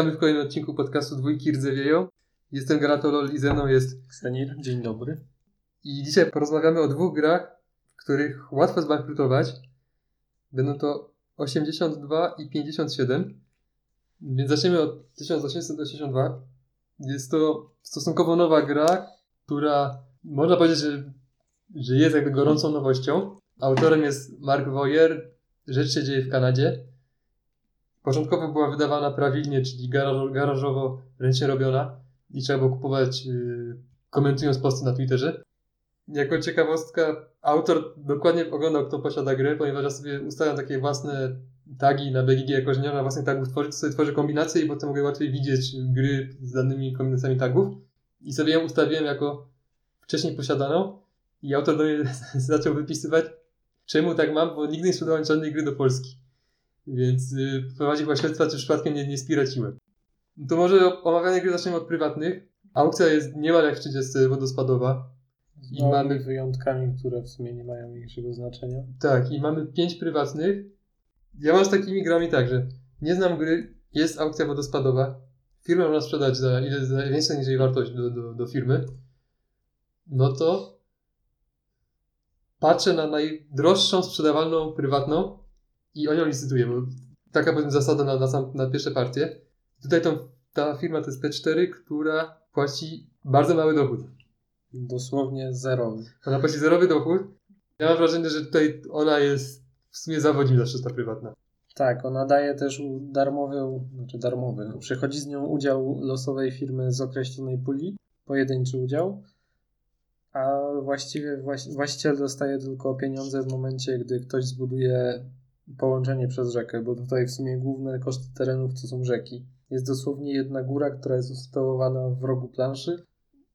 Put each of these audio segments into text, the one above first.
Witamy w kolejnym odcinku podcastu Dwójki Rdzewieją. Jestem Gratolol i ze mną jest Ksenir, dzień dobry. I dzisiaj porozmawiamy o dwóch grach, w których łatwo zbankrutować. Będą to 82 i 57. Więc zaczniemy od 1882. Jest to stosunkowo nowa gra, która można powiedzieć, że, że jest jakby gorącą nowością. Autorem jest Mark Woyer. Rzecz się dzieje w Kanadzie. Początkowo była wydawana prawidłnie, czyli garaż, garażowo, ręcznie robiona i trzeba było kupować yy, komentując posty na Twitterze. Jako ciekawostka, autor dokładnie oglądał, kto posiada grę, ponieważ ja sobie ustawiam takie własne tagi na BGG, jako że nie można własnych tagów tworzyć, to sobie tworzę kombinacje i potem mogę łatwiej widzieć gry z danymi kombinacjami tagów. I sobie ją ustawiłem jako wcześniej posiadaną i autor do mnie zaczął wypisywać, czemu tak mam, bo nigdy nie sprzedałem żadnej gry do Polski. Więc yy, prowadzi chyba śledztwa, czy przypadkiem nie, nie spiraciłem. To może omawianie gry zaczniemy od prywatnych. Aukcja jest niemal jak w 30 wodospadowa. Z I mamy wyjątkami, które w sumie nie mają większego znaczenia. Tak, i mamy pięć prywatnych. Ja mam z takimi grami tak, że nie znam gry, jest aukcja wodospadowa. Firmę można sprzedać za ile za więcej niż jej wartość do, do, do firmy. No to patrzę na najdroższą sprzedawalną prywatną i o nią licytuję, bo taka powiedzmy zasada na, na, sam, na pierwsze partie. Tutaj tą, ta firma to jest P4, która płaci bardzo mały dochód. Dosłownie zerowy. Ona płaci zerowy dochód. Ja mam wrażenie, że tutaj ona jest w sumie zawodzi zawsze ta prywatna. Tak, ona daje też darmowy, znaczy darmowy, przychodzi z nią udział losowej firmy z określonej puli, pojedynczy udział, a właściwie właściciel dostaje tylko pieniądze w momencie, gdy ktoś zbuduje połączenie przez rzekę, bo tutaj w sumie główne koszty terenów to są rzeki. Jest dosłownie jedna góra, która jest usytuowana w rogu planszy,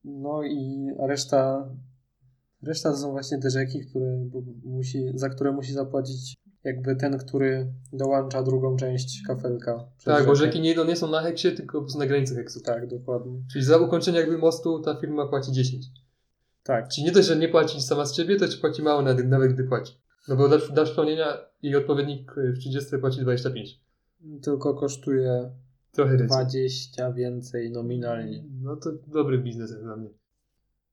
no i reszta, reszta to są właśnie te rzeki, które musi, za które musi zapłacić jakby ten, który dołącza drugą część kafelka. Tak, rzekę. bo rzeki nie, nie są na heksie, tylko na granicy heksu. Tak, dokładnie. Czyli za ukończenie jakby mostu ta firma płaci 10. Tak. Czyli nie dość, że nie płaci sama z ciebie, to ci płaci mało nawet, nawet gdy płaci. No bo dla, dla przypomnienia jej odpowiednik w 30 płaci 25. Tylko kosztuje Trochę 20 więcej nominalnie. No to dobry biznes jak dla mnie.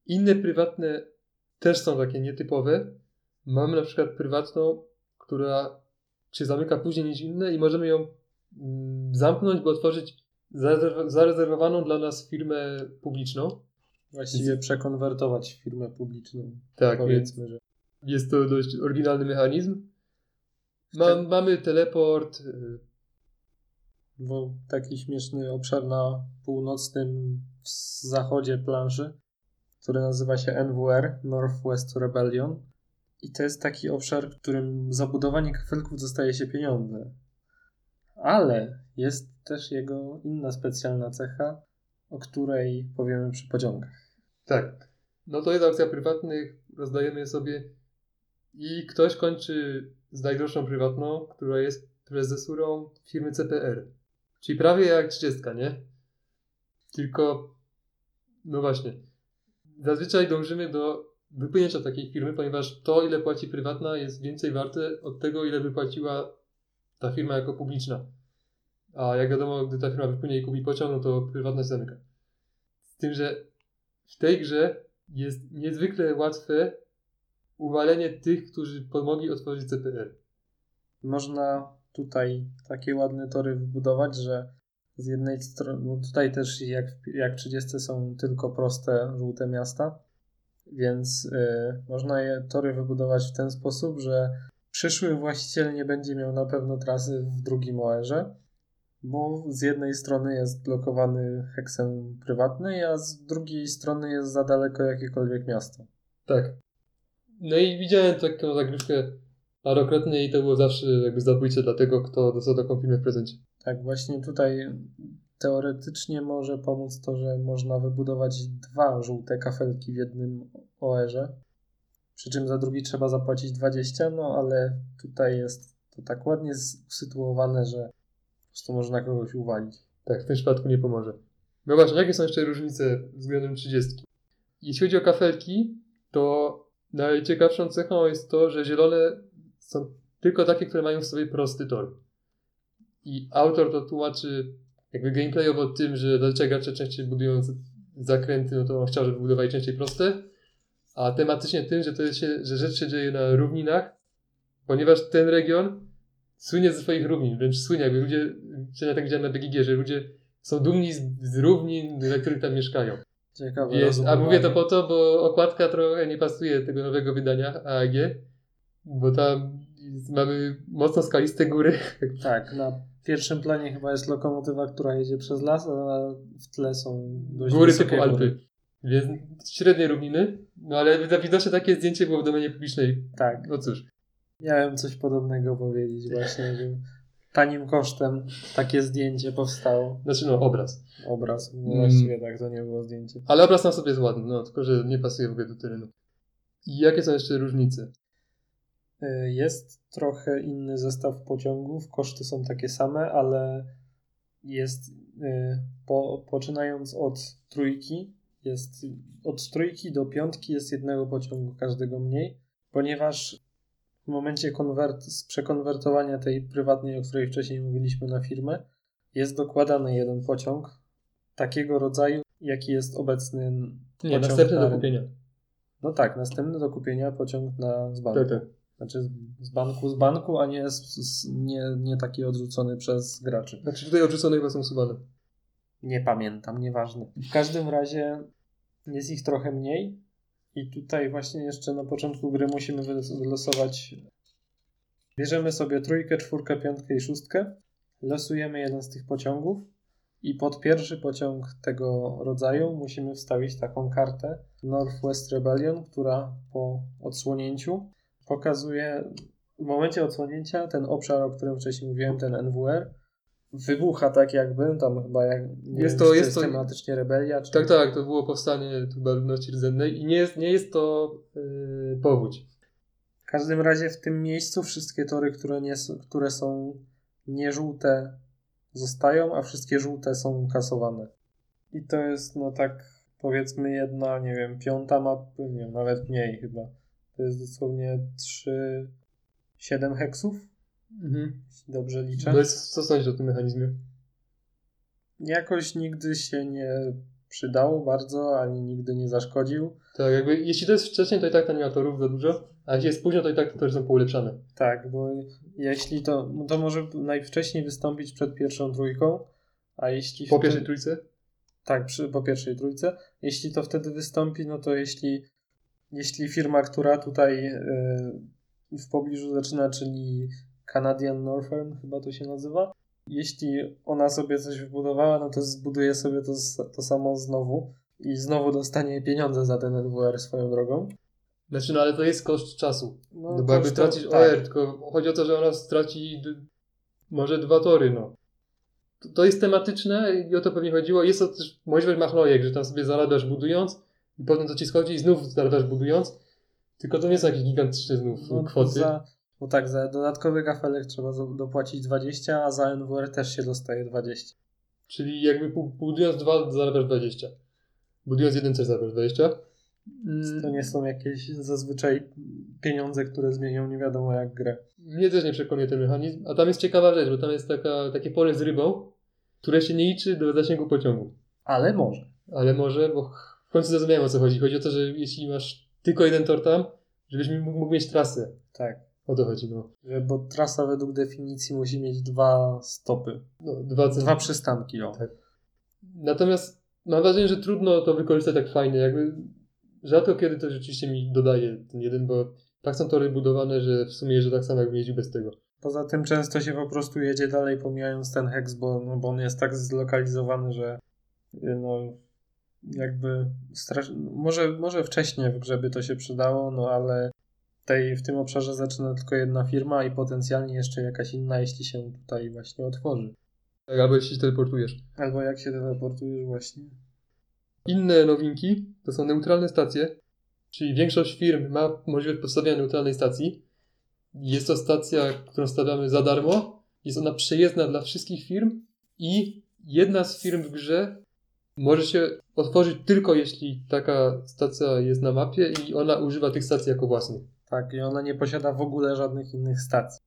Inne prywatne też są takie nietypowe. Mamy na przykład prywatną, która się zamyka później niż inne i możemy ją mm, zamknąć, by otworzyć zarezerwowaną dla nas firmę publiczną. Właściwie przekonwertować firmę publiczną. Tak, powiedzmy, że. Jest to dość oryginalny mechanizm. Ma, mamy teleport. Y, Bo taki śmieszny obszar na północnym zachodzie planszy, który nazywa się NWR, Northwest Rebellion. I to jest taki obszar, w którym za budowanie kafelków dostaje się pieniądze. Ale jest też jego inna specjalna cecha, o której powiemy przy pociągach. Tak. No to jest akcja prywatnych, rozdajemy je sobie i ktoś kończy z najdroższą prywatną, która jest prezesurą firmy CPR. Czyli prawie jak 30, nie? Tylko, no właśnie, zazwyczaj dążymy do wypłynięcia takiej firmy, ponieważ to, ile płaci prywatna, jest więcej warte od tego, ile wypłaciła ta firma jako publiczna. A jak wiadomo, gdy ta firma wypłynie i kupi pociąg, no to prywatna się zamyka. Z tym, że w tej grze jest niezwykle łatwe uwalenie tych, którzy pomogli otworzyć CPR. Można tutaj takie ładne tory wybudować, że z jednej strony, no tutaj też jak, jak 30 są tylko proste, żółte miasta, więc y, można je tory wybudować w ten sposób, że przyszły właściciel nie będzie miał na pewno trasy w drugim OR-ze, bo z jednej strony jest blokowany heksem prywatny, a z drugiej strony jest za daleko jakiekolwiek miasto. Tak. No i widziałem taką zagrywkę parokrotnie i to było zawsze jakby zabójcze dla tego, kto dostał taką firmę w prezencie. Tak, właśnie tutaj teoretycznie może pomóc to, że można wybudować dwa żółte kafelki w jednym OR-ze, przy czym za drugi trzeba zapłacić 20, no ale tutaj jest to tak ładnie usytuowane, że po prostu można kogoś uwalić. Tak, w tym przypadku nie pomoże. No właśnie, jakie są jeszcze różnice względem 30? Jeśli chodzi o kafelki, to Najciekawszą cechą jest to, że zielone są tylko takie, które mają w sobie prosty tor. I autor to tłumaczy jakby gameplayowo tym, że zazwyczaj gracze częściej budują zakręty, no to on chciał, żeby budowali częściej proste, a tematycznie tym, że to się, że rzecz się dzieje na równinach, ponieważ ten region słynie ze swoich równin, wręcz słynie, jakby ludzie, ja tak widziałem na BGG, że ludzie są dumni z, z równin, na których tam mieszkają. Ciekawe. Jest, a mówię to po to, bo okładka trochę nie pasuje tego nowego wydania AAG, bo tam mamy mocno skaliste góry. Tak, na pierwszym planie chyba jest lokomotywa, która jedzie przez las, a w tle są dość góry typu góry. Alpy. Więc średnie równiny, no ale widocznie takie zdjęcie było w domenie publicznej. Tak, No cóż, miałem coś podobnego powiedzieć właśnie, że tanim kosztem takie zdjęcie powstało. znaczy no obraz. Obraz, no Mm. właściwie tak, to nie było zdjęcie. Ale obraz na sobie jest ładny, no tylko że nie pasuje w ogóle do terenu. I jakie są jeszcze różnice? Y, Jest trochę inny zestaw pociągów, koszty są takie same, ale jest y, po, poczynając od trójki, jest od trójki do piątki jest jednego pociągu każdego mniej, ponieważ w momencie konwert, z przekonwertowania tej prywatnej, o której wcześniej mówiliśmy na firmę, jest dokładany jeden pociąg takiego rodzaju, jaki jest obecny Nie, pociąg następne na do kupienia. No tak, następny do kupienia pociąg na z banku. Tak, tak. Znaczy z, banku z banku, a nie, z, nie, nie taki odrzucony przez graczy. Znaczy tutaj odrzucone chyba są usuwane. Nie pamiętam, nieważne. W każdym razie jest ich trochę mniej i tutaj właśnie jeszcze na początku gry musimy wylos- wylosować. Bierzemy sobie trójkę, czwórkę, piątkę i szóstkę, losujemy jeden z tych pociągów. I pod pierwszy pociąg tego rodzaju musimy wstawić taką kartę Northwest Rebellion, która po odsłonięciu pokazuje w momencie odsłonięcia ten obszar, o którym wcześniej mówiłem, ten NWR, wybucha tak jakby, tam chyba jak, nie Jest wiem, to- jest to- tematycznie rebelia, czy... Tak, tak, to było powstanie chyba ludności rdzennej i nie jest, nie jest to yy, powódź. W każdym razie w tym miejscu wszystkie tory, które, nie, które są nie żółte zostają, a wszystkie żółte są kasowane. I to jest no tak powiedzmy jedna, nie wiem, piąta mapy, nie wiem, nawet mniej chyba. To jest dosłownie 3, 7 heksów, Mhm. dobrze liczę. No jest, co sądzisz o tym mechanizmie? Jakoś nigdy się nie przydało bardzo, ani nigdy nie zaszkodził. Tak, jakby jeśli to jest wcześniej, to i tak tam nie ma torów za dużo, a jeśli jest późno, to i tak te tory są poulepszane. Tak, bo jeśli to, no to może najwcześniej wystąpić przed pierwszą trójką, a jeśli Po pierwszej trójce? Tak, przy, po pierwszej trójce. Jeśli to wtedy wystąpi, no to jeśli, jeśli firma, która tutaj y, w pobliżu zaczyna, czyli Canadian Northern chyba to się nazywa, jeśli ona sobie coś wybudowała, no to zbuduje sobie to, to samo znowu i znowu dostanie pieniądze za ten NWR swoją drogą. Znaczy, no ale to jest koszt czasu. No, No, bo jakby tracisz tak. OR, tylko chodzi o to, że ona straci może dwa tory, no. To, to jest tematyczne i o to pewnie chodziło. Jest to też możliwość machlojek, że tam sobie zarabiasz budując i potem to ci schodzi i znów zarabiasz budując. Tylko to nie są jakieś gigantyczne znów No, kwoty. Za, bo tak, za dodatkowy kafelek trzeba dopłacić 20, a za NWR też się dostaje 20. Czyli jakby budując dwa zarabiasz 20. Budując jeden też zarabiasz 20. Mm, To nie są jakieś zazwyczaj pieniądze, które zmienią nie wiadomo jak grę. Mnie też nie przekonuje ten mechanizm. A tam jest ciekawa rzecz, bo tam jest taka, takie pole z rybą, które się nie liczy do zasięgu pociągu. Ale może. Ale może, bo w końcu zrozumiałem o co chodzi. Chodzi o to, że jeśli masz tylko jeden tor tam, żebyś mógł mieć trasę. Tak. O to chodzi, no. Że, bo trasa według definicji musi mieć dwa stopy. no dwa, Dwa przystanki, o. Tak. Natomiast mam wrażenie, że trudno to wykorzystać tak fajnie. Jakby rzadko kiedy to rzeczywiście mi dodaje ten jeden, bo tak są tory budowane, że w sumie jeżdżę tak samo, jakbym jeździł bez tego. Poza tym często się po prostu jedzie dalej, pomijając ten heks, bo, no, bo on jest tak zlokalizowany, że y, no jakby strasz... może, może wcześniej w grze by to się przydało, no ale tej, w tym obszarze zaczyna tylko jedna firma i potencjalnie jeszcze jakaś inna, jeśli się tutaj właśnie otworzy. Tak, albo jeśli się teleportujesz. Albo jak się teleportujesz właśnie. Inne nowinki to są neutralne stacje, czyli większość firm ma możliwość postawienia neutralnej stacji. Jest to stacja, którą stawiamy za darmo. Jest ona przejezdna dla wszystkich firm i jedna z firm w grze może się otworzyć tylko jeśli taka stacja jest na mapie i ona używa tych stacji jako własnych. Tak, i ona nie posiada w ogóle żadnych innych stacji.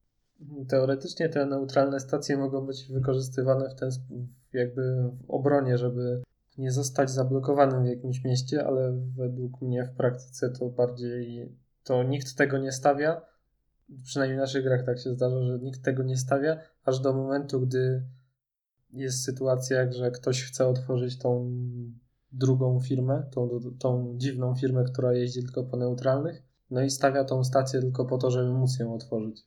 Teoretycznie te neutralne stacje mogą być wykorzystywane w ten sp- w jakby w obronie, żeby nie zostać zablokowanym w jakimś mieście, ale według mnie w praktyce to bardziej to nikt tego nie stawia. Przynajmniej w naszych grach tak się zdarza, że nikt tego nie stawia, aż do momentu, gdy jest sytuacja, że ktoś chce otworzyć tą drugą firmę, tą, tą dziwną firmę, która jeździ tylko po neutralnych, no i stawia tą stację tylko po to, żeby móc ją otworzyć.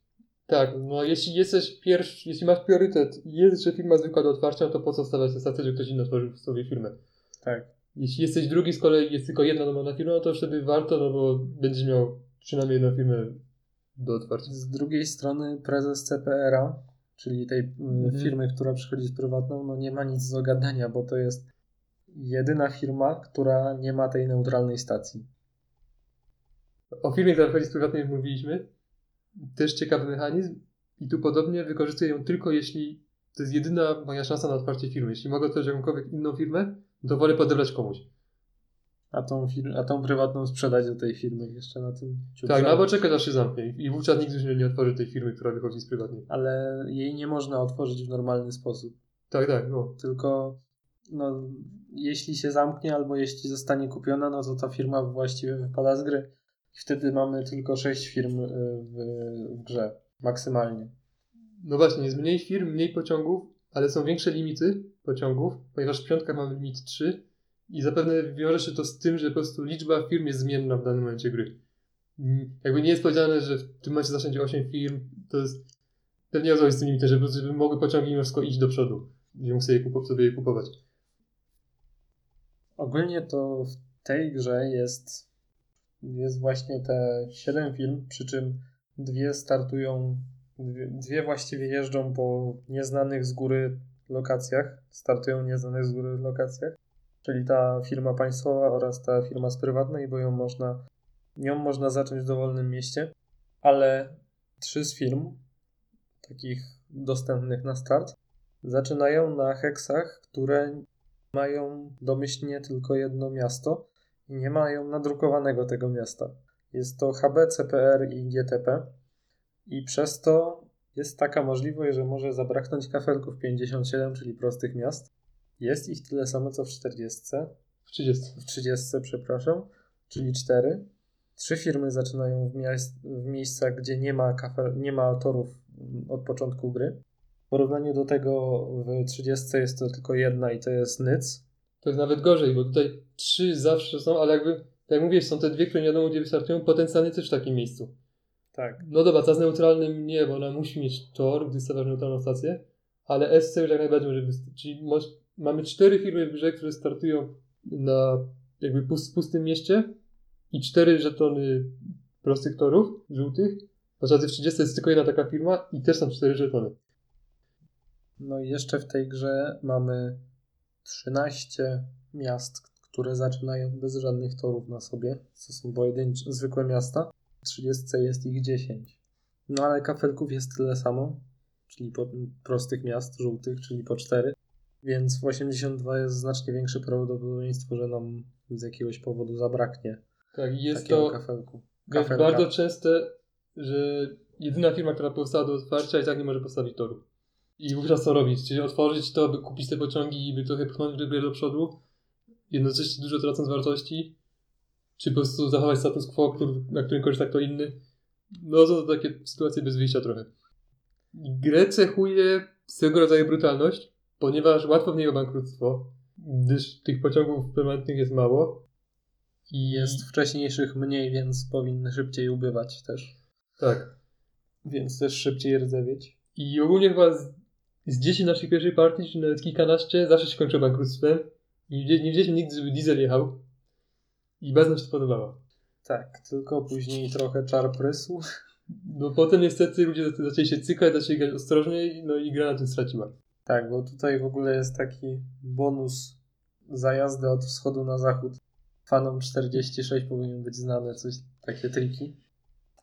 Tak, no jeśli jesteś pierwszy, jeśli masz priorytet i jest jeszcze firma zwykła do otwarcia, to po co stawiać tę stację, że ktoś inny otworzył sobie firmę? Tak. Jeśli jesteś drugi, z kolei jest tylko jedna normalna firma, no to wtedy warto, no bo będziesz miał przynajmniej jedną firmę do otwarcia. Z drugiej strony prezes CPR-a, czyli tej y, Mhm. firmy, która przychodzi z prywatną, no nie ma nic do gadania, bo to jest jedyna firma, która nie ma tej neutralnej stacji. O wchodzi z prywatnej już mówiliśmy. Też ciekawy mechanizm i tu podobnie wykorzystuję ją tylko jeśli to jest jedyna moja szansa na otwarcie firmy. Jeśli mogę otworzyć jakąkolwiek inną firmę, to wolę podebrać komuś. A tą, fir- a tą prywatną sprzedać do tej firmy jeszcze na tym ciut Tak, no albo czekać aż się zamknie i wówczas nigdy już nie otworzy tej firmy, która wychodzi z prywatnej. Ale jej nie można otworzyć w normalny sposób. Tak, tak, no. Tylko no, jeśli się zamknie albo jeśli zostanie kupiona, no to ta firma właściwie wypada z gry. I wtedy mamy tylko 6 firm y, w, w grze, maksymalnie. No właśnie, jest mniej firm, mniej pociągów, ale są większe limity pociągów, ponieważ w piątkach mamy limit 3 i zapewne wiąże się to z tym, że po prostu liczba firm jest zmienna w danym momencie gry. Jakby nie jest powiedziane, że w tym momencie zacznie 8 firm, to jest pewnie o z tym limitem, żeby, żeby mogły pociągi mimo wszystko iść do przodu, mógł sobie, je kupo- sobie je kupować. Ogólnie to w tej grze jest, jest właśnie te 7 firm, przy czym dwie startują, dwie, dwie właściwie jeżdżą po nieznanych z góry lokacjach, startują nieznanych z góry lokacjach, czyli ta firma państwowa oraz ta firma z prywatnej, bo ją można, nią można zacząć w dowolnym mieście, ale trzy z firm, takich dostępnych na start, zaczynają na heksach, które mają domyślnie tylko jedno miasto i nie mają nadrukowanego tego miasta. Jest to HB, CPR i GTP i przez to jest taka możliwość, że może zabraknąć kafelków 57, czyli prostych miast. Jest ich tyle samo co w 40, W 30. w 30, przepraszam, czyli 4. Trzy firmy zaczynają w, miejsc, w miejscach, gdzie nie ma, kafel, nie ma torów od początku gry. W porównaniu do tego w 30 jest to tylko jedna i to jest Nyc. To jest nawet gorzej, bo tutaj trzy zawsze są, ale jakby, tak jak mówisz, są te dwie, które nie wiadomo gdzie wystartują, potencjalnie też w takim miejscu. Tak. No dobra, ta z neutralnym nie, bo ona musi mieć tor, gdy stawiasz neutralną stację, ale SC już jak najbardziej może wystarczyć. Czyli moż, mamy cztery firmy w grze, które startują na jakby pust, pustym mieście i cztery żetony prostych torów, żółtych. Podczas gdy w 30 jest tylko jedna taka firma i też są cztery żetony. No i jeszcze w tej grze mamy 13 miast, które zaczynają bez żadnych torów na sobie. To są pojedyncze, zwykłe miasta. W 30 jest ich 10. No ale kafelków jest tyle samo, czyli po, prostych miast żółtych, czyli po 4. Więc w 82 jest znacznie większe prawdopodobieństwo, że nam z jakiegoś powodu zabraknie Tak, jest to kafelku. Kafelka. bardzo częste, że jedyna firma, która powstała do otwarcia i tak nie może postawić toru. I wówczas co robić? Czyli otworzyć to, by kupić te pociągi i by trochę pchnąć grę do przodu, jednocześnie dużo tracąc wartości, czy po prostu zachować status quo, który, na którym korzysta kto inny. No to, to takie sytuacje bez wyjścia trochę. Grę cechuje swego rodzaju brutalność, ponieważ łatwo w niej o bankructwo, gdyż tych pociągów permanentnych jest mało. I Jest wcześniejszych mniej, więc powinny szybciej ubywać też. Tak. Więc też szybciej rdzewieć. I ogólnie chyba z, z 10 naszych pierwszej partii, czy nawet kilkanaście, zawsze się kończyło bankructwem. Nie, nie widzieliśmy nigdy, żeby diesel jechał. I bardzo nam się to podobało. Tak, tylko później trochę czar prysł. No potem niestety ludzie zaczęli- zaczęli się cykać, zaczęli grać ostrożniej, no i gra na tym straciła. Tak, bo tutaj w ogóle jest taki bonus za jazdę od wschodu na zachód. Fanom 46 powinien być znane coś, takie triki.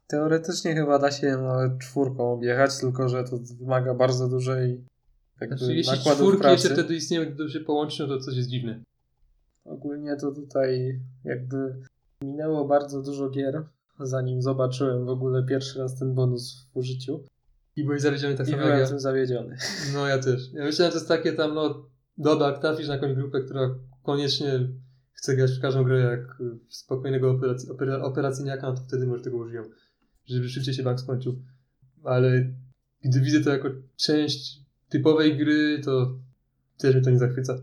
Teoretycznie chyba da się nawet czwórką objechać, tylko że to wymaga bardzo dużej jakby Znaczy, jeśli czwórki pracy. jeszcze wtedy istnieją, gdy się połączy, to coś jest dziwne. Ogólnie to tutaj jakby minęło bardzo dużo gier, zanim zobaczyłem w ogóle pierwszy raz ten bonus w użyciu. I byłeś zawiedziony tak samo jak ja. tym zawiedziony. No ja też. Ja myślałem, że to jest takie tam, no Dobra, trafisz na jakąś grupę, która koniecznie chce grać w każdą grę jak w spokojnego operac opera operacyjniaka, no to wtedy może tego użyją, żeby szybciej się bank skończył. Ale gdy widzę to jako część typowej gry, to też mnie to nie zachwyca.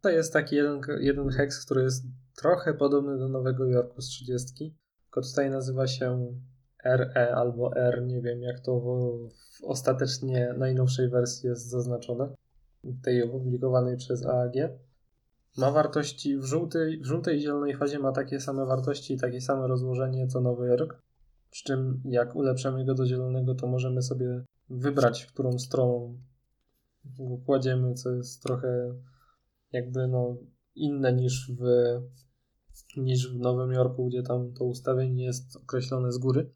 To jest taki jeden, jeden heks, który jest trochę podobny do Nowego Jorku z 30, tylko tutaj nazywa się RE albo R, nie wiem jak to w, w ostatecznie najnowszej wersji jest zaznaczone, tej opublikowanej przez AAG. Ma wartości w żółtej, w żółtej i zielonej fazie ma takie same wartości i takie same rozłożenie co Nowy Jork. Przy czym jak ulepszamy go do zielonego, to możemy sobie wybrać, w którą stroną go kładziemy, co jest trochę jakby no inne niż w, niż w Nowym Jorku, gdzie tam to ustawienie jest określone z góry.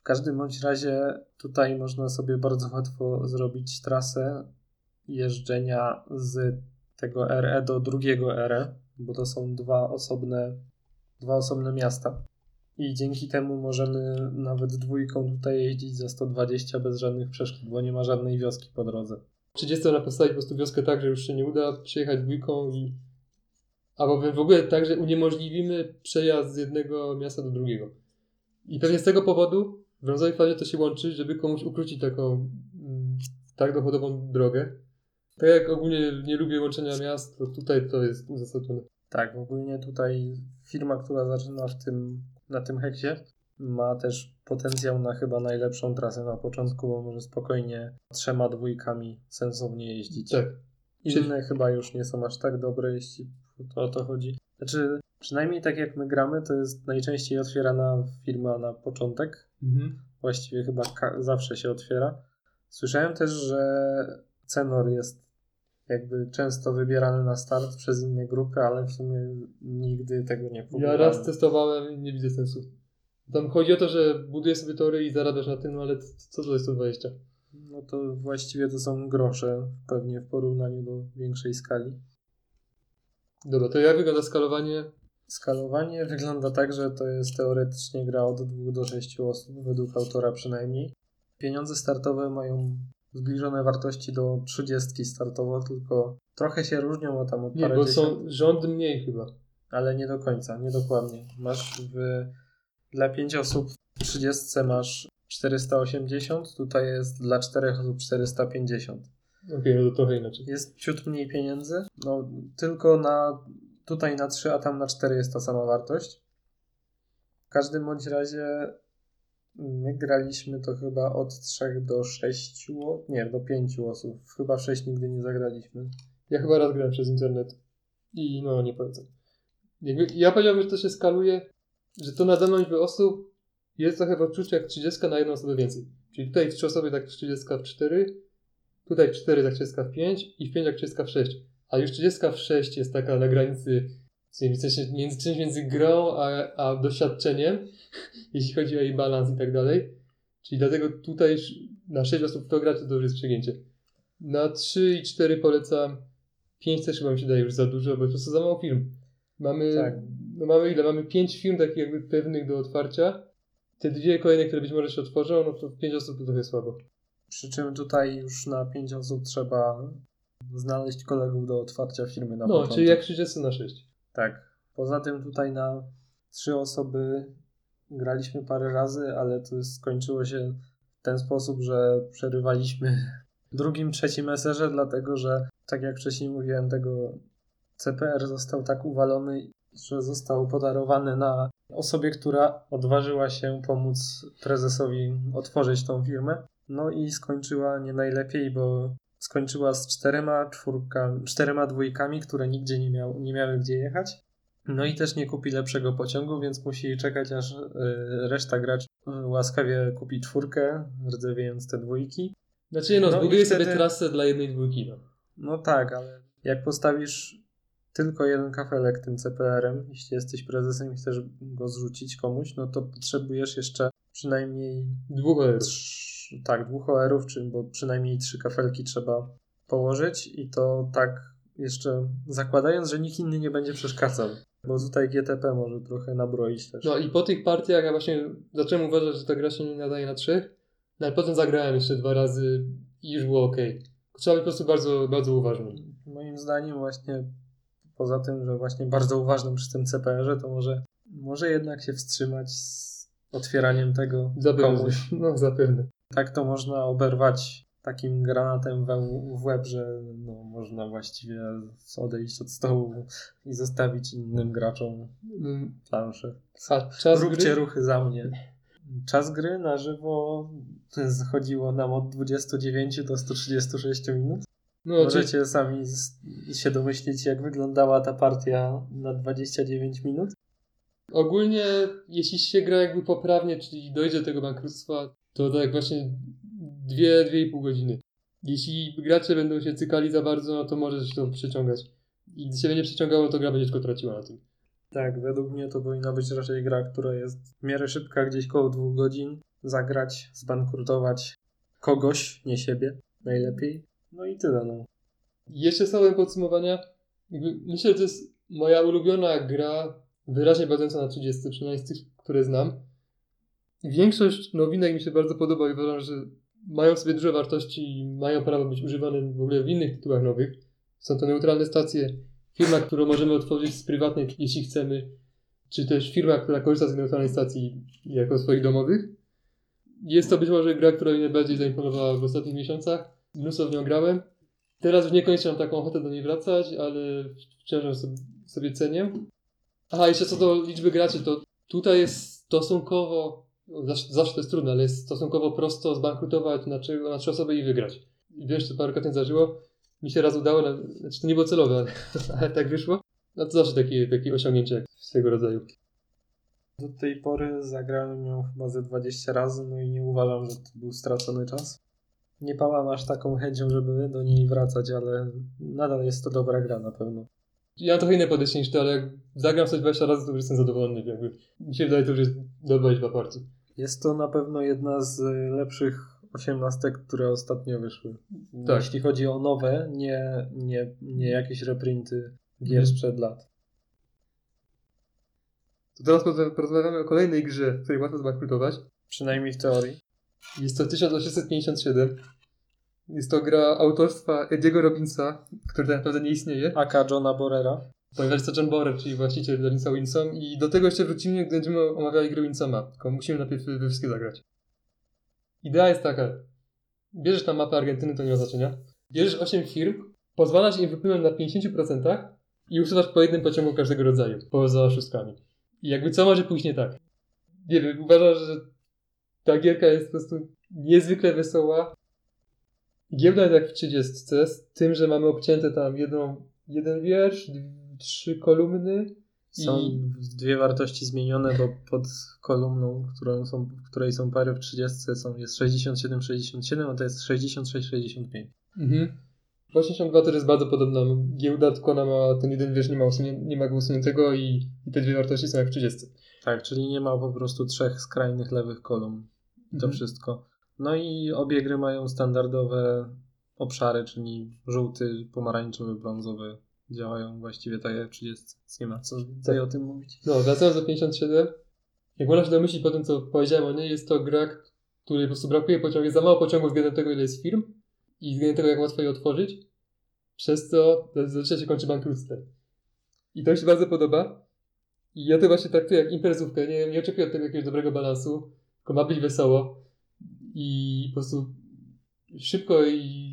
W każdym bądź razie tutaj można sobie bardzo łatwo zrobić trasę jeżdżenia z tego RE do drugiego RE, bo to są dwa osobne, dwa osobne miasta. I dzięki temu możemy nawet dwójką tutaj jeździć za 120 bez żadnych przeszkód, bo nie ma żadnej wioski po drodze. 30 na postawić po prostu wioskę tak, że już się nie uda przejechać dwójką i albo w ogóle tak, że uniemożliwimy przejazd z jednego miasta do drugiego. I pewnie z tego powodu w brązowej fazie to się łączy, żeby komuś ukrócić taką mm, tak dochodową drogę. Tak jak ogólnie nie lubię łączenia miast, to tutaj to jest uzasadnione. Tak, ogólnie tutaj firma, która zaczyna w tym, na tym heksie, ma też potencjał na chyba najlepszą trasę na początku, bo może spokojnie trzema dwójkami sensownie jeździć. Tak. Inne chyba już nie są aż tak dobre, jeśli to o to chodzi. Znaczy, przynajmniej tak jak my gramy, to jest najczęściej otwierana firma na początek. Mhm. Właściwie chyba zawsze się otwiera. Słyszałem też, że Cenor jest jakby często wybierany na start przez inne grupy, ale w sumie nigdy tego nie Ja próbowałem. raz testowałem i nie widzę sensu. Tam chodzi o to, że budujesz sobie tory i zarabiasz na tym, ale co to jest 120? No to właściwie to są grosze, pewnie w porównaniu do większej skali. Dobra, to jak wygląda skalowanie? Skalowanie wygląda tak, że to jest teoretycznie gra od 2 do 6 osób, według autora przynajmniej. Pieniądze startowe mają zbliżone wartości do 30 startowo, tylko trochę się różnią o tam od Nie, parę bo dziesiąt, są rząd mniej chyba. ale nie do końca, nie dokładnie. Masz w, dla 5 osób w 30 masz 480, tutaj jest dla 4 osób 450. Okej, no to trochę inaczej. Jest ciut mniej pieniędzy, no tylko na tutaj na 3, a tam na 4 jest ta sama wartość. W każdym bądź razie my graliśmy to chyba od 3 do 6, o- nie, do 5 osób. Chyba w 6 nigdy nie zagraliśmy. Ja chyba raz grałem przez internet i no nie polecam. Ja powiedziałbym, że to się skaluje, że to na daną liczbę osób jest trochę w odczuciu jak 30 na jedną osobę więcej. Czyli tutaj w 3 osoby tak 30 w 4, tutaj 4 tak 30 w 5 i w 5 jak 30 w 6. A już 30 w 6 jest taka na granicy w sensie między, czymś między grą a, a doświadczeniem, jeśli chodzi o jej balans i tak dalej. Czyli dlatego tutaj na 6 osób to grać to dobre jest przegięcie. Na 3 i 4 polecam. 5 też chyba mi się daje już za dużo, bo po prostu za mało firm. Mamy, Tak. no mamy ile? Mamy 5 firm takich jakby pewnych do otwarcia. Te dwie kolejne, które być może się otworzą, no to 5 osób to trochę słabo. Przy czym tutaj już na 5 osób trzeba znaleźć kolegów do otwarcia firmy na No, początek. czyli jak 30 na 6. Tak. Poza tym tutaj na trzy osoby graliśmy parę razy, ale to skończyło się w ten sposób, że przerywaliśmy drugim, trzecim eserze, dlatego że, tak jak wcześniej mówiłem, tego CPR został tak uwalony, że został podarowany na osobie, która odważyła się pomóc prezesowi otworzyć tą firmę. No i skończyła nie najlepiej, bo skończyła z czterema, czwórka, czterema dwójkami, które nigdzie nie, miał, nie miały gdzie jechać. No i też nie kupi lepszego pociągu, więc musi czekać aż y, reszta graczy łaskawie kupi czwórkę, rdzewiejąc te dwójki. Znaczy no, No i zbuduję wtedy- sobie trasę dla jednej dwójki. No. No tak, ale jak postawisz tylko jeden kafelek tym CPR-em, jeśli jesteś prezesem i chcesz go zrzucić komuś, no to potrzebujesz jeszcze przynajmniej Dwóch OR. Tak, dwóch OR-ów, czyli bo przynajmniej trzy kafelki trzeba położyć i to tak jeszcze zakładając, że nikt inny nie będzie przeszkadzał. Bo tutaj GTP może trochę nabroić też. No i po tych partiach ja właśnie zacząłem uważać, że ta gra się nie nadaje na trzech, no ale potem zagrałem jeszcze dwa razy i już było ok. trzeba być po prostu bardzo, bardzo uważnym. Moim zdaniem właśnie poza tym, że właśnie bardzo uważnym przy tym CPR-ze, to może, może jednak się wstrzymać z otwieraniem tego Zapewne. komuś. No, zapewne. Tak to można oberwać takim granatem w łeb, że no, można właściwie odejść od stołu i zostawić innym graczom Mm, planszę. A Róbcie gry? ruchy za mnie. Czas gry na żywo schodziło nam od 29 do 136 minut. No, czyli Możecie sami się domyślić, jak wyglądała ta partia na 29 minut. ogólnie, jeśli się gra jakby poprawnie, czyli dojdzie do tego bankructwa, to tak właśnie dwie, dwie i pół godziny. Jeśli gracze będą się cykali za bardzo, no to możesz to przeciągać. I gdy się będzie przeciągało, no to gra będzie tylko traciła na tym. Tak, według mnie to powinna być raczej gra, która jest w miarę szybka, gdzieś koło dwóch godzin. Zagrać, zbankrutować kogoś, nie siebie, najlepiej. No i tyle, no. Jeszcze słowem podsumowania, myślę, że to jest moja ulubiona gra, wyraźnie bazująca na 30, przynajmniej z tych, które znam. Większość nowinek mi się bardzo podoba i uważam, że mają sobie dużo wartości i mają prawo być używane w ogóle w innych tytułach nowych. Są to neutralne stacje, firma, którą możemy otworzyć z prywatnej, jeśli chcemy, czy też firma, która korzysta z neutralnej stacji jako swoich domowych. Jest to być może gra, która mi najbardziej zaimponowała w ostatnich miesiącach. Mnóstwo w nią grałem. Teraz już niekoniecznie mam taką ochotę do niej wracać, ale wciąż ją sobie cenię. Aha, jeszcze co do liczby graczy, to tutaj jest stosunkowo, zawsze, zawsze to jest trudne, ale jest stosunkowo prosto zbankrutować na trzy, na trzy osoby i wygrać. I wiesz, co parokrotnie zdarzyło. Mi się raz udało, na- znaczy to nie było celowe, ale, ale tak wyszło. No to zawsze takie, takie osiągnięcie swego rodzaju. Do tej pory zagrałem ją chyba ze 20 razy, no i nie uważam, że to był stracony czas. Nie pałam aż taką chęcią, żeby do niej wracać, ale nadal jest to dobra gra na pewno. Ja mam trochę inne podejście niż ty, ale jak zagram coś 20 razy, to już jestem zadowolony. Jakby. Mi się wydaje, to już jest dobra liczba partii. Jest to na pewno jedna z y, lepszych osiemnastek, które ostatnio wyszły. Tak. Jeśli chodzi o nowe, nie, nie, nie jakieś reprinty gier Mhm. sprzed lat. To teraz porozma- porozmawiamy o kolejnej grze, w której łatwo zbankrutować. Przynajmniej w teorii. Jest to 1857. Jest to gra autorstwa Ediego Robinsa, który tak naprawdę nie istnieje, AK Johna Borera. Ponieważ to John Borer, czyli właściciel Robinsa Winsom i do tego jeszcze wrócimy, gdy będziemy omawiali grę Winsoma, tylko musimy najpierw we wszystkie zagrać. Idea jest taka, bierzesz tam mapę Argentyny, to nie ma znaczenia, bierzesz 8 firm, pozwalasz im wypłynąć na 50% i usuwasz po jednym pociągu każdego rodzaju, poza oszustkami. I jakby co może pójść nie tak? Nie wiem, uważam, że ta gierka jest po prostu niezwykle wesoła. Giełda jest jak w 30, z tym, że mamy obcięte tam jedną, jeden wiersz, trzy kolumny. Są I- dwie wartości zmienione, bo pod kolumną, którą są, w której są pary w 30 są, jest 67-67, a to jest 66-65. Mhm. 82 też jest bardzo podobna. Giełda, tylko ona ma ten jeden wiersz, nie ma, usunie, nie ma go usuniętego i, i te dwie wartości są jak w 30. Tak, czyli nie ma po prostu trzech skrajnych lewych kolumn. To Mhm. wszystko. No i obie gry mają standardowe obszary, czyli żółty, pomarańczowy, brązowy. Działają właściwie tak jak w 30. Więc Nie ma co więcej Tak. o tym mówić. No, wracając do 57. Jak można się domyślić po tym, co powiedziałem o niej, jest to gra, której po prostu brakuje pociągów. Jest za mało pociągów względem tego, ile jest firm i względem tego, jak łatwo je otworzyć. Przez co zazwyczaj się kończy bankructwem. I to mi się bardzo podoba. I ja to właśnie traktuję jak imprezówkę. Nie, nie oczekuję od tego jakiegoś dobrego balansu, tylko ma być wesoło. I po prostu szybko i,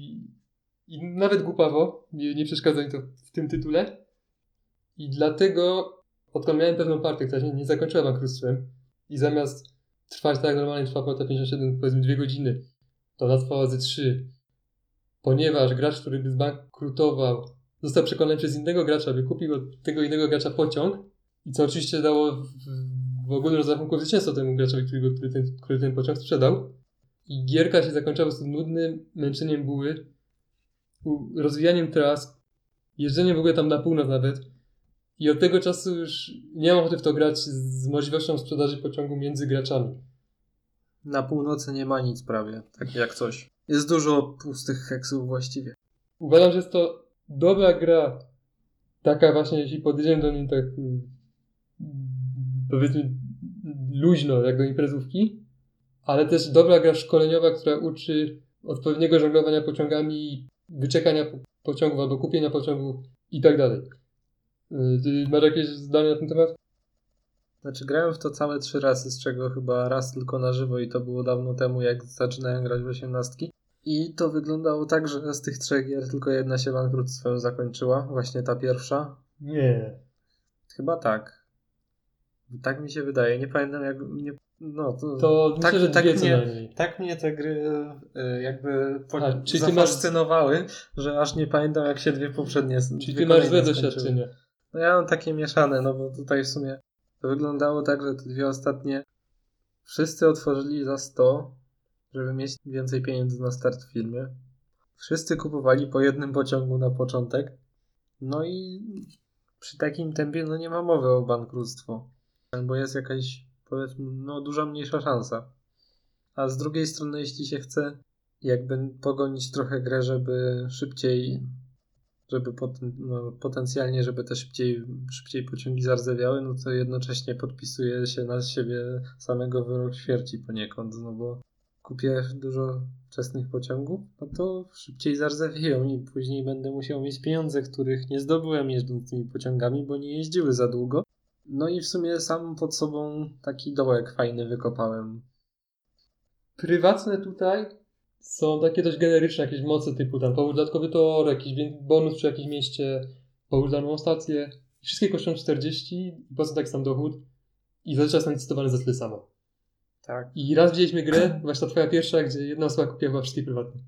i nawet głupawo. Nie, nie przeszkadza mi to w tym tytule. I dlatego odkąd miałem pewną partię, która się nie zakończyła bankructwem i zamiast trwać tak jak normalnie trwa porta 57, powiedzmy dwie godziny, to ona trwała ze trzy. Ponieważ gracz, który by zbankrutował, został przekonany przez innego gracza, by kupił od tego innego gracza pociąg i co oczywiście dało w, w ogólnym rozrachunku zwycięstwo temu graczowi, który, który, ten, który ten pociąg sprzedał. I gierka się zakończyła po prostu nudnym męczeniem buły, rozwijaniem tras, jeżdżeniem w ogóle tam na północ nawet. I od tego czasu już nie mam ochoty w to grać z możliwością sprzedaży pociągu między graczami. Na północy nie ma nic prawie, tak jak coś. Jest dużo pustych heksów właściwie. Uważam, że jest to dobra gra. Taka właśnie, jeśli podejdziemy do niej tak mm, powiedzmy luźno, jak do imprezówki, ale też dobra gra szkoleniowa, która uczy odpowiedniego żonglowania pociągami wyczekania po- pociągów albo kupienia pociągu i tak dalej. Y, Ty masz jakieś zdanie na ten temat? Znaczy grałem w to całe trzy razy, z czego chyba raz tylko na żywo i to było dawno temu, jak zaczynałem grać w osiemnastki. I to wyglądało tak, że z tych trzech gier tylko jedna się bankructwem zakończyła, właśnie ta pierwsza. Nie. Chyba tak. Tak mi się wydaje, nie pamiętam jak... Nie, no to... To tak, myślę, że tak mnie, tak mnie te gry y, jakby po, A, czyli ty masz- zafascynowały, że aż nie pamiętam jak się dwie poprzednie Czyli ty masz złe doświadczenia. No ja mam takie mieszane, no bo tutaj w sumie to wyglądało tak, że te dwie ostatnie wszyscy otworzyli za 100, żeby mieć więcej pieniędzy na start w filmie. Wszyscy kupowali po jednym pociągu na początek. No i przy takim tempie no nie ma mowy o bankructwo. Bo jest jakaś powiedzmy no duża mniejsza szansa. A z drugiej strony jeśli się chce jakby pogonić trochę grę, żeby szybciej żeby poten, no, potencjalnie, żeby te szybciej, szybciej pociągi zardzewiały, no to jednocześnie podpisuje się na siebie samego wyrok śmierci poniekąd, no bo kupię dużo wczesnych pociągów, no to szybciej zardzewieją i później będę musiał mieć pieniądze, których nie zdobyłem jeżdżąc tymi pociągami, bo nie jeździły za długo. No i w sumie sam pod sobą taki dołek fajny wykopałem. Prywatne tutaj są takie dość generyczne jakieś moce typu tam powód dodatkowy tor, jakiś bonus przy jakimś mieście, powód za nową stację. Wszystkie kosztują 40 i po co taki sam dochód i zazwyczaj są licytowane za tyle samo. Tak. I raz widzieliśmy grę, właśnie ta twoja pierwsza, gdzie jedna osoba kupiła chyba wszystkie prywatne.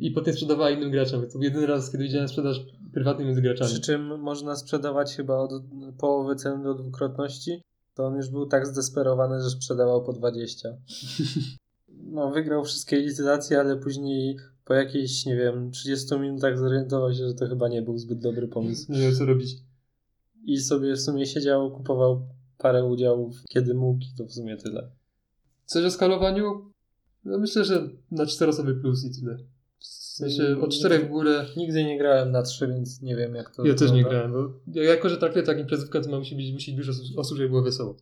I potem sprzedawała innym graczom. To był jedyny raz, kiedy widziałem sprzedaż prywatnej między graczami. Przy czym można sprzedawać chyba od połowy ceny do dwukrotności. To on już był tak zdesperowany, że sprzedawał po 20. No, wygrał wszystkie licytacje, ale później po jakichś, nie wiem, 30 minutach zorientował się, że to chyba nie był zbyt dobry pomysł. Nie wiem co robić. I sobie w sumie siedział, kupował parę udziałów, kiedy mógł, i to w sumie tyle. Coś o skalowaniu? No myślę, że na czterosoby plus i tyle. W sensie od czterech w górę. Nigdy nie grałem na 3, więc nie wiem jak to Ja też nie wygląda. grałem, bo ja- jako, że traktuję taką imprezówkę, to ma musi być, musi być dużo osób, żeby było wesoło.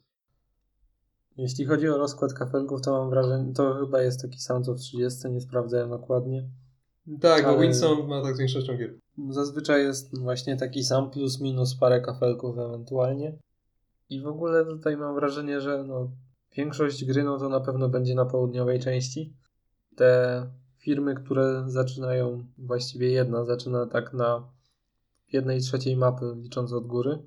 Jeśli chodzi o rozkład kafelków, to mam wrażenie, to chyba jest taki sam co w 30, nie sprawdzałem dokładnie. Tak, bo Winsong ma tak z większością gier. Zazwyczaj jest właśnie taki sam plus minus parę kafelków ewentualnie. I w ogóle tutaj mam wrażenie, że no, większość gry no to na pewno będzie na południowej części. Te firmy, które zaczynają, właściwie jedna zaczyna tak na jednej trzeciej mapy licząc od góry,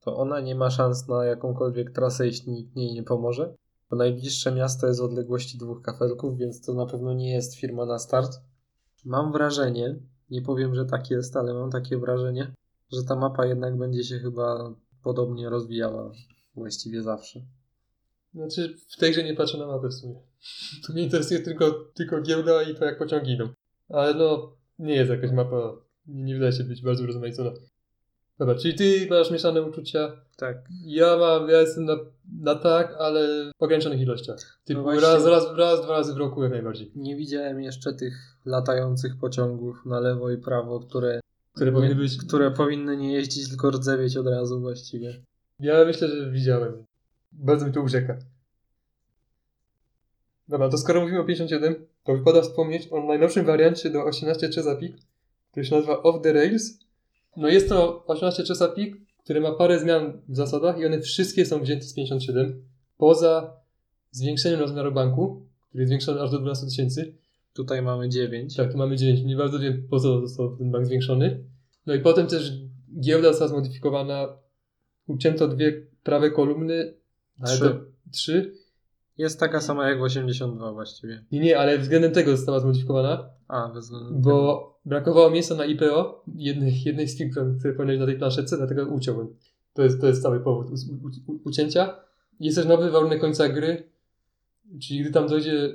to ona nie ma szans na jakąkolwiek trasę, jeśli nikt jej nie pomoże. Bo najbliższe miasto jest w odległości dwóch kafelków, więc to na pewno nie jest firma na start. Mam wrażenie, nie powiem, że tak jest, ale mam takie wrażenie, że ta mapa jednak będzie się chyba podobnie rozwijała właściwie zawsze. Znaczy, w tej grze nie patrzę na mapę w sumie. Tu mnie interesuje tylko, tylko giełda i to, jak pociągi idą. Ale no, nie jest jakaś mapa, nie, nie wydaje się być bardzo rozmaicona. Dobra, czyli ty masz mieszane uczucia. Tak. Ja mam, ja jestem na, na tak, ale w ograniczonych ilościach. Typu No raz, raz, raz, dwa razy w roku jak najbardziej. Nie widziałem jeszcze tych latających pociągów na lewo i prawo, które, Które powinny być. które powinny nie jeździć, tylko rdzewieć od razu właściwie. Ja myślę, że widziałem. Bardzo mi to ucieka. Dobra, to skoro mówimy o 51, to wypada wspomnieć o najnowszym wariancie do 18 Chesapeake, który się nazywa Off the Rails. No jest to 18 Chesapeake, który ma parę zmian w zasadach i one wszystkie są wzięte z 57, poza zwiększeniem rozmiaru banku, który jest zwiększony aż do 12 tysięcy. Tutaj mamy 9. Tak, tu mamy 9. Nie bardzo wiem, po co został ten bank zwiększony. No i potem też giełda została zmodyfikowana. Ucięto dwie prawe kolumny. Ale Trzy. to- Trzy. Jest taka sama jak w 82 właściwie. Nie, nie, ale względem tego została zmodyfikowana, A, bez względu bo brakowało miejsca na IPO jednej, jednej z firm, które- powinny być na tej planszetce, dlatego uciąłem. To jest, to jest cały powód u, u, ucięcia. Jest też nowy warunek końca gry, czyli gdy tam dojdzie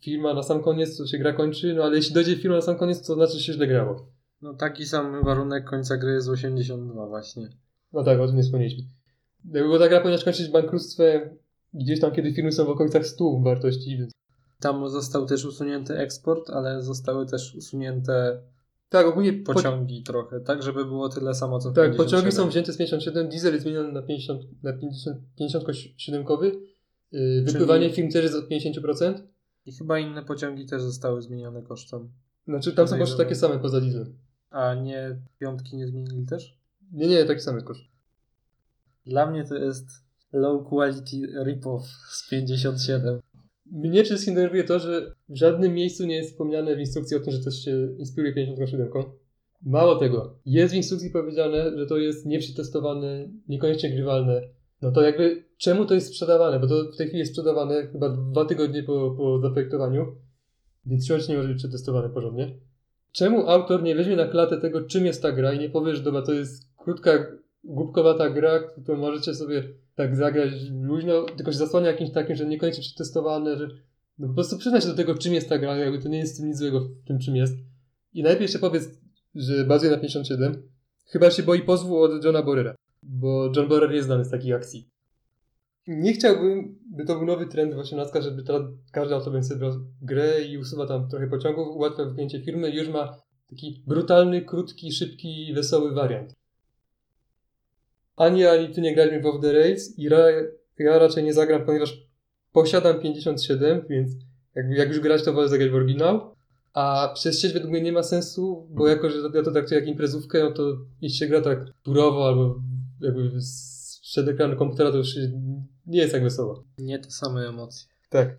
firma na sam koniec, to się gra kończy, no ale jeśli dojdzie firma na sam koniec, to znaczy, że się źle grało. No taki sam warunek końca gry jest 82 właśnie. No tak, o tym nie wspomnieliśmy. Bo ta gra powinna się kończyć bankructwem gdzieś tam, kiedy firmy są w okolicach 100 wartości. Tam został też usunięty eksport, ale zostały też usunięte Tak, ogólnie po, pociągi trochę, tak żeby było tyle samo co w tak, 57. pociągi są wzięte z 57, diesel jest zmieniony na 50, na 50, 57-kowy, yy, wypływanie firm też jest od 50%. I chyba inne pociągi też zostały zmienione kosztem. Znaczy tam są koszty takie same poza Lidlem. A nie piątki nie zmienili też? Nie, nie, taki sam jest koszt. Dla mnie to jest low quality rip-off z 57. Mnie przede wszystkim denerwuje to, że w żadnym miejscu nie jest wspomniane w instrukcji o tym, że też się inspiruje 57. Mało tego, jest w instrukcji powiedziane, że to jest nieprzetestowane, niekoniecznie grywalne. No to jakby, czemu to jest sprzedawane? Bo to w tej chwili jest sprzedawane chyba dwa tygodnie po, po zaprojektowaniu, więc siłacz nie może być przetestowane porządnie. Czemu autor nie weźmie na klatę tego, czym jest ta gra i nie powie, że dobra, to jest krótka, głupkowata gra, którą możecie sobie tak zagrać luźno, tylko się zasłania jakimś takim, że niekoniecznie przetestowane, że no po prostu przyznać się do tego, czym jest ta gra, jakby to nie jest tym nic złego w tym, czym jest. I najlepiej jeszcze powiedz, że bazuje na 57, chyba się boi pozwu od Johna Borera, bo John Borer jest znany z takich akcji. Nie chciałbym, by to był nowy trend w 18, żeby teraz każdy autor będzie sobie grę i usuwa tam trochę pociągów, ułatwia wypchnięcie firmy już ma taki brutalny, krótki, szybki, wesoły wariant. Ani ja, ani ty nie graliśmy w Off the Rails i ra, ja raczej nie zagram, ponieważ posiadam 57, więc jakby jak już grać, to wolę zagrać w oryginał. A przez sieć według mnie nie ma sensu, bo jako, że ja to traktuję jak imprezówkę, no to jeśli się gra tak turowo albo jakby z- przed ekranem komputera, to już nie jest tak wesoło. Nie te same emocje. Tak.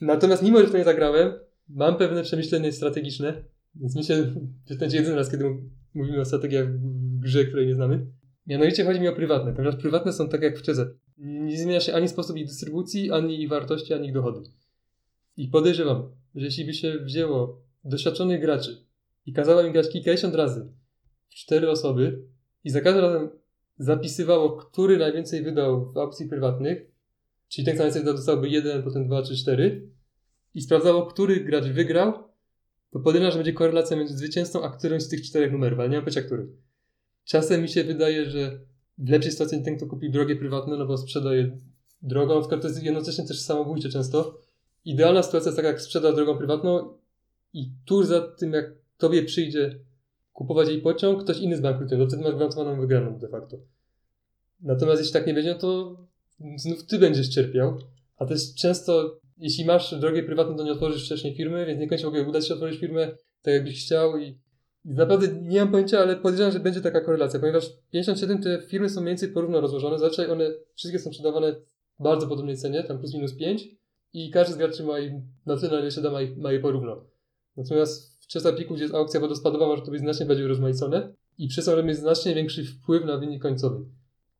Natomiast mimo, że w to nie zagrałem, mam pewne przemyślenie strategiczne, więc myślę, że to będzie jedyny raz, kiedy mówimy o strategiach w grze, której nie znamy. Mianowicie chodzi mi o prywatne, ponieważ prywatne są tak jak w Czeze. Nie zmienia się ani sposób ich dystrybucji, ani ich wartości, ani ich dochody. I podejrzewam, że jeśli by się wzięło doświadczonych graczy i kazało im grać kilkadziesiąt razy w cztery osoby i za każdym razem zapisywało, który najwięcej wydał w aukcji prywatnych, czyli ten, kto najwięcej wydał, dostałby jeden, potem dwa czy cztery i sprawdzało, który gracz wygrał, to podejrzewam, że będzie korelacja między zwycięzcą, a którymś z tych czterech numerów, ale nie mam pojęcia, który. Czasem mi się wydaje, że w lepszej sytuacji ten, kto kupi drogie prywatne, no bo sprzedaje drogą, na przykład to jest jednocześnie też samobójcze często. Idealna sytuacja jest taka, jak sprzeda drogą prywatną i tuż za tym, jak tobie przyjdzie kupować jej pociąg, ktoś inny zbankrutuje, to wtedy masz gwarantowaną wygraną de facto. Natomiast jeśli tak nie będzie, no to znów ty będziesz cierpiał, a też często, jeśli masz drogę prywatną, to nie otworzysz wcześniej firmy, więc niekoniecznie w ogóle uda ci się otworzyć firmę tak, jakbyś chciał i naprawdę nie mam pojęcia, ale podejrzewam, że będzie taka korelacja, ponieważ 57 te firmy są mniej więcej porówno rozłożone. Zazwyczaj one wszystkie są sprzedawane w bardzo podobnej cenie, tam plus minus 5 i każdy z graczy ma je, na tyle, na ile się da, ma, ich, ma je porówno. Natomiast w Chesapeake'u, gdzie jest aukcja wodospadowa, może to być znacznie bardziej urozmaicone i przez to mieć znacznie większy wpływ na wynik końcowy.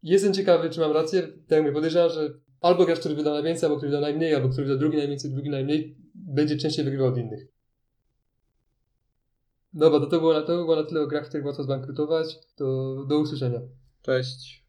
Jestem ciekawy, czy mam rację. Tak jak mówię, podejrzewam, że albo gracz, który wyda najwięcej, albo który wyda najmniej, albo który wyda drugi najwięcej, drugi najmniej, będzie częściej wygrywał od innych. Dobra, to, to, było na, to było na tyle o grach, w których łatwo zbankrutować. To do usłyszenia. Cześć.